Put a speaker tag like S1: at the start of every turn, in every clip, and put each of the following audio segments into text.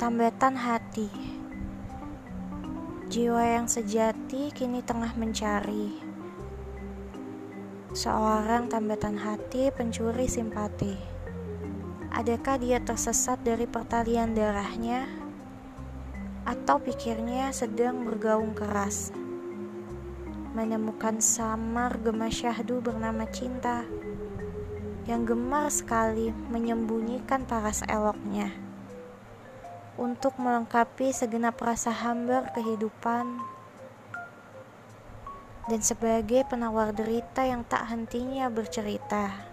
S1: Tambatan hati. Jiwa yang sejati kini tengah mencari. Seorang tambatan hati pencuri simpati. Adakah dia tersesat dari pertalian darahnya? Atau pikirnya sedang bergaung keras? Menemukan samar gema syahdu bernama cinta Yang gemar sekali menyembunyikan paras eloknya untuk melengkapi segenap rasa hambar kehidupan dan sebagai penawar derita yang tak hentinya bercerita.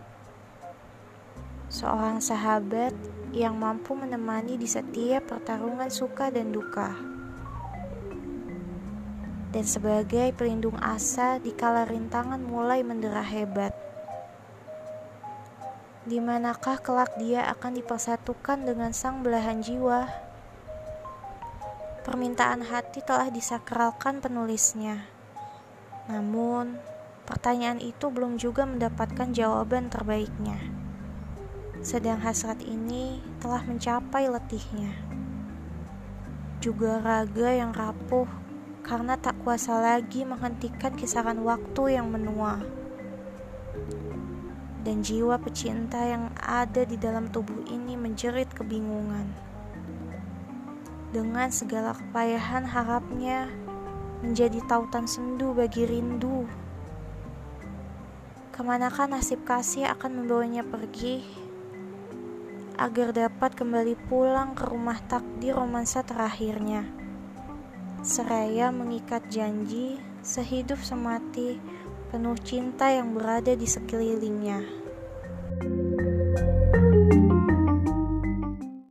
S1: Seorang sahabat yang mampu menemani di setiap pertarungan suka dan duka. Dan sebagai pelindung asa di kala rintangan mulai mendera hebat. Di manakah kelak dia akan dipersatukan dengan sang belahan jiwa? Permintaan hati telah disakralkan penulisnya. Namun, pertanyaan itu belum juga mendapatkan jawaban terbaiknya. Sedang hasrat ini telah mencapai letihnya. Juga raga yang rapuh karena tak kuasa lagi menghentikan kisaran waktu yang menua. Dan jiwa pecinta yang ada di dalam tubuh ini menjerit kebingungan dengan segala kepayahan harapnya menjadi tautan sendu bagi rindu. Ke manakah nasib kasih akan membawanya pergi agar dapat kembali pulang ke rumah takdir romansa terakhirnya. Seraya mengikat janji sehidup semati penuh cinta yang berada di sekelilingnya.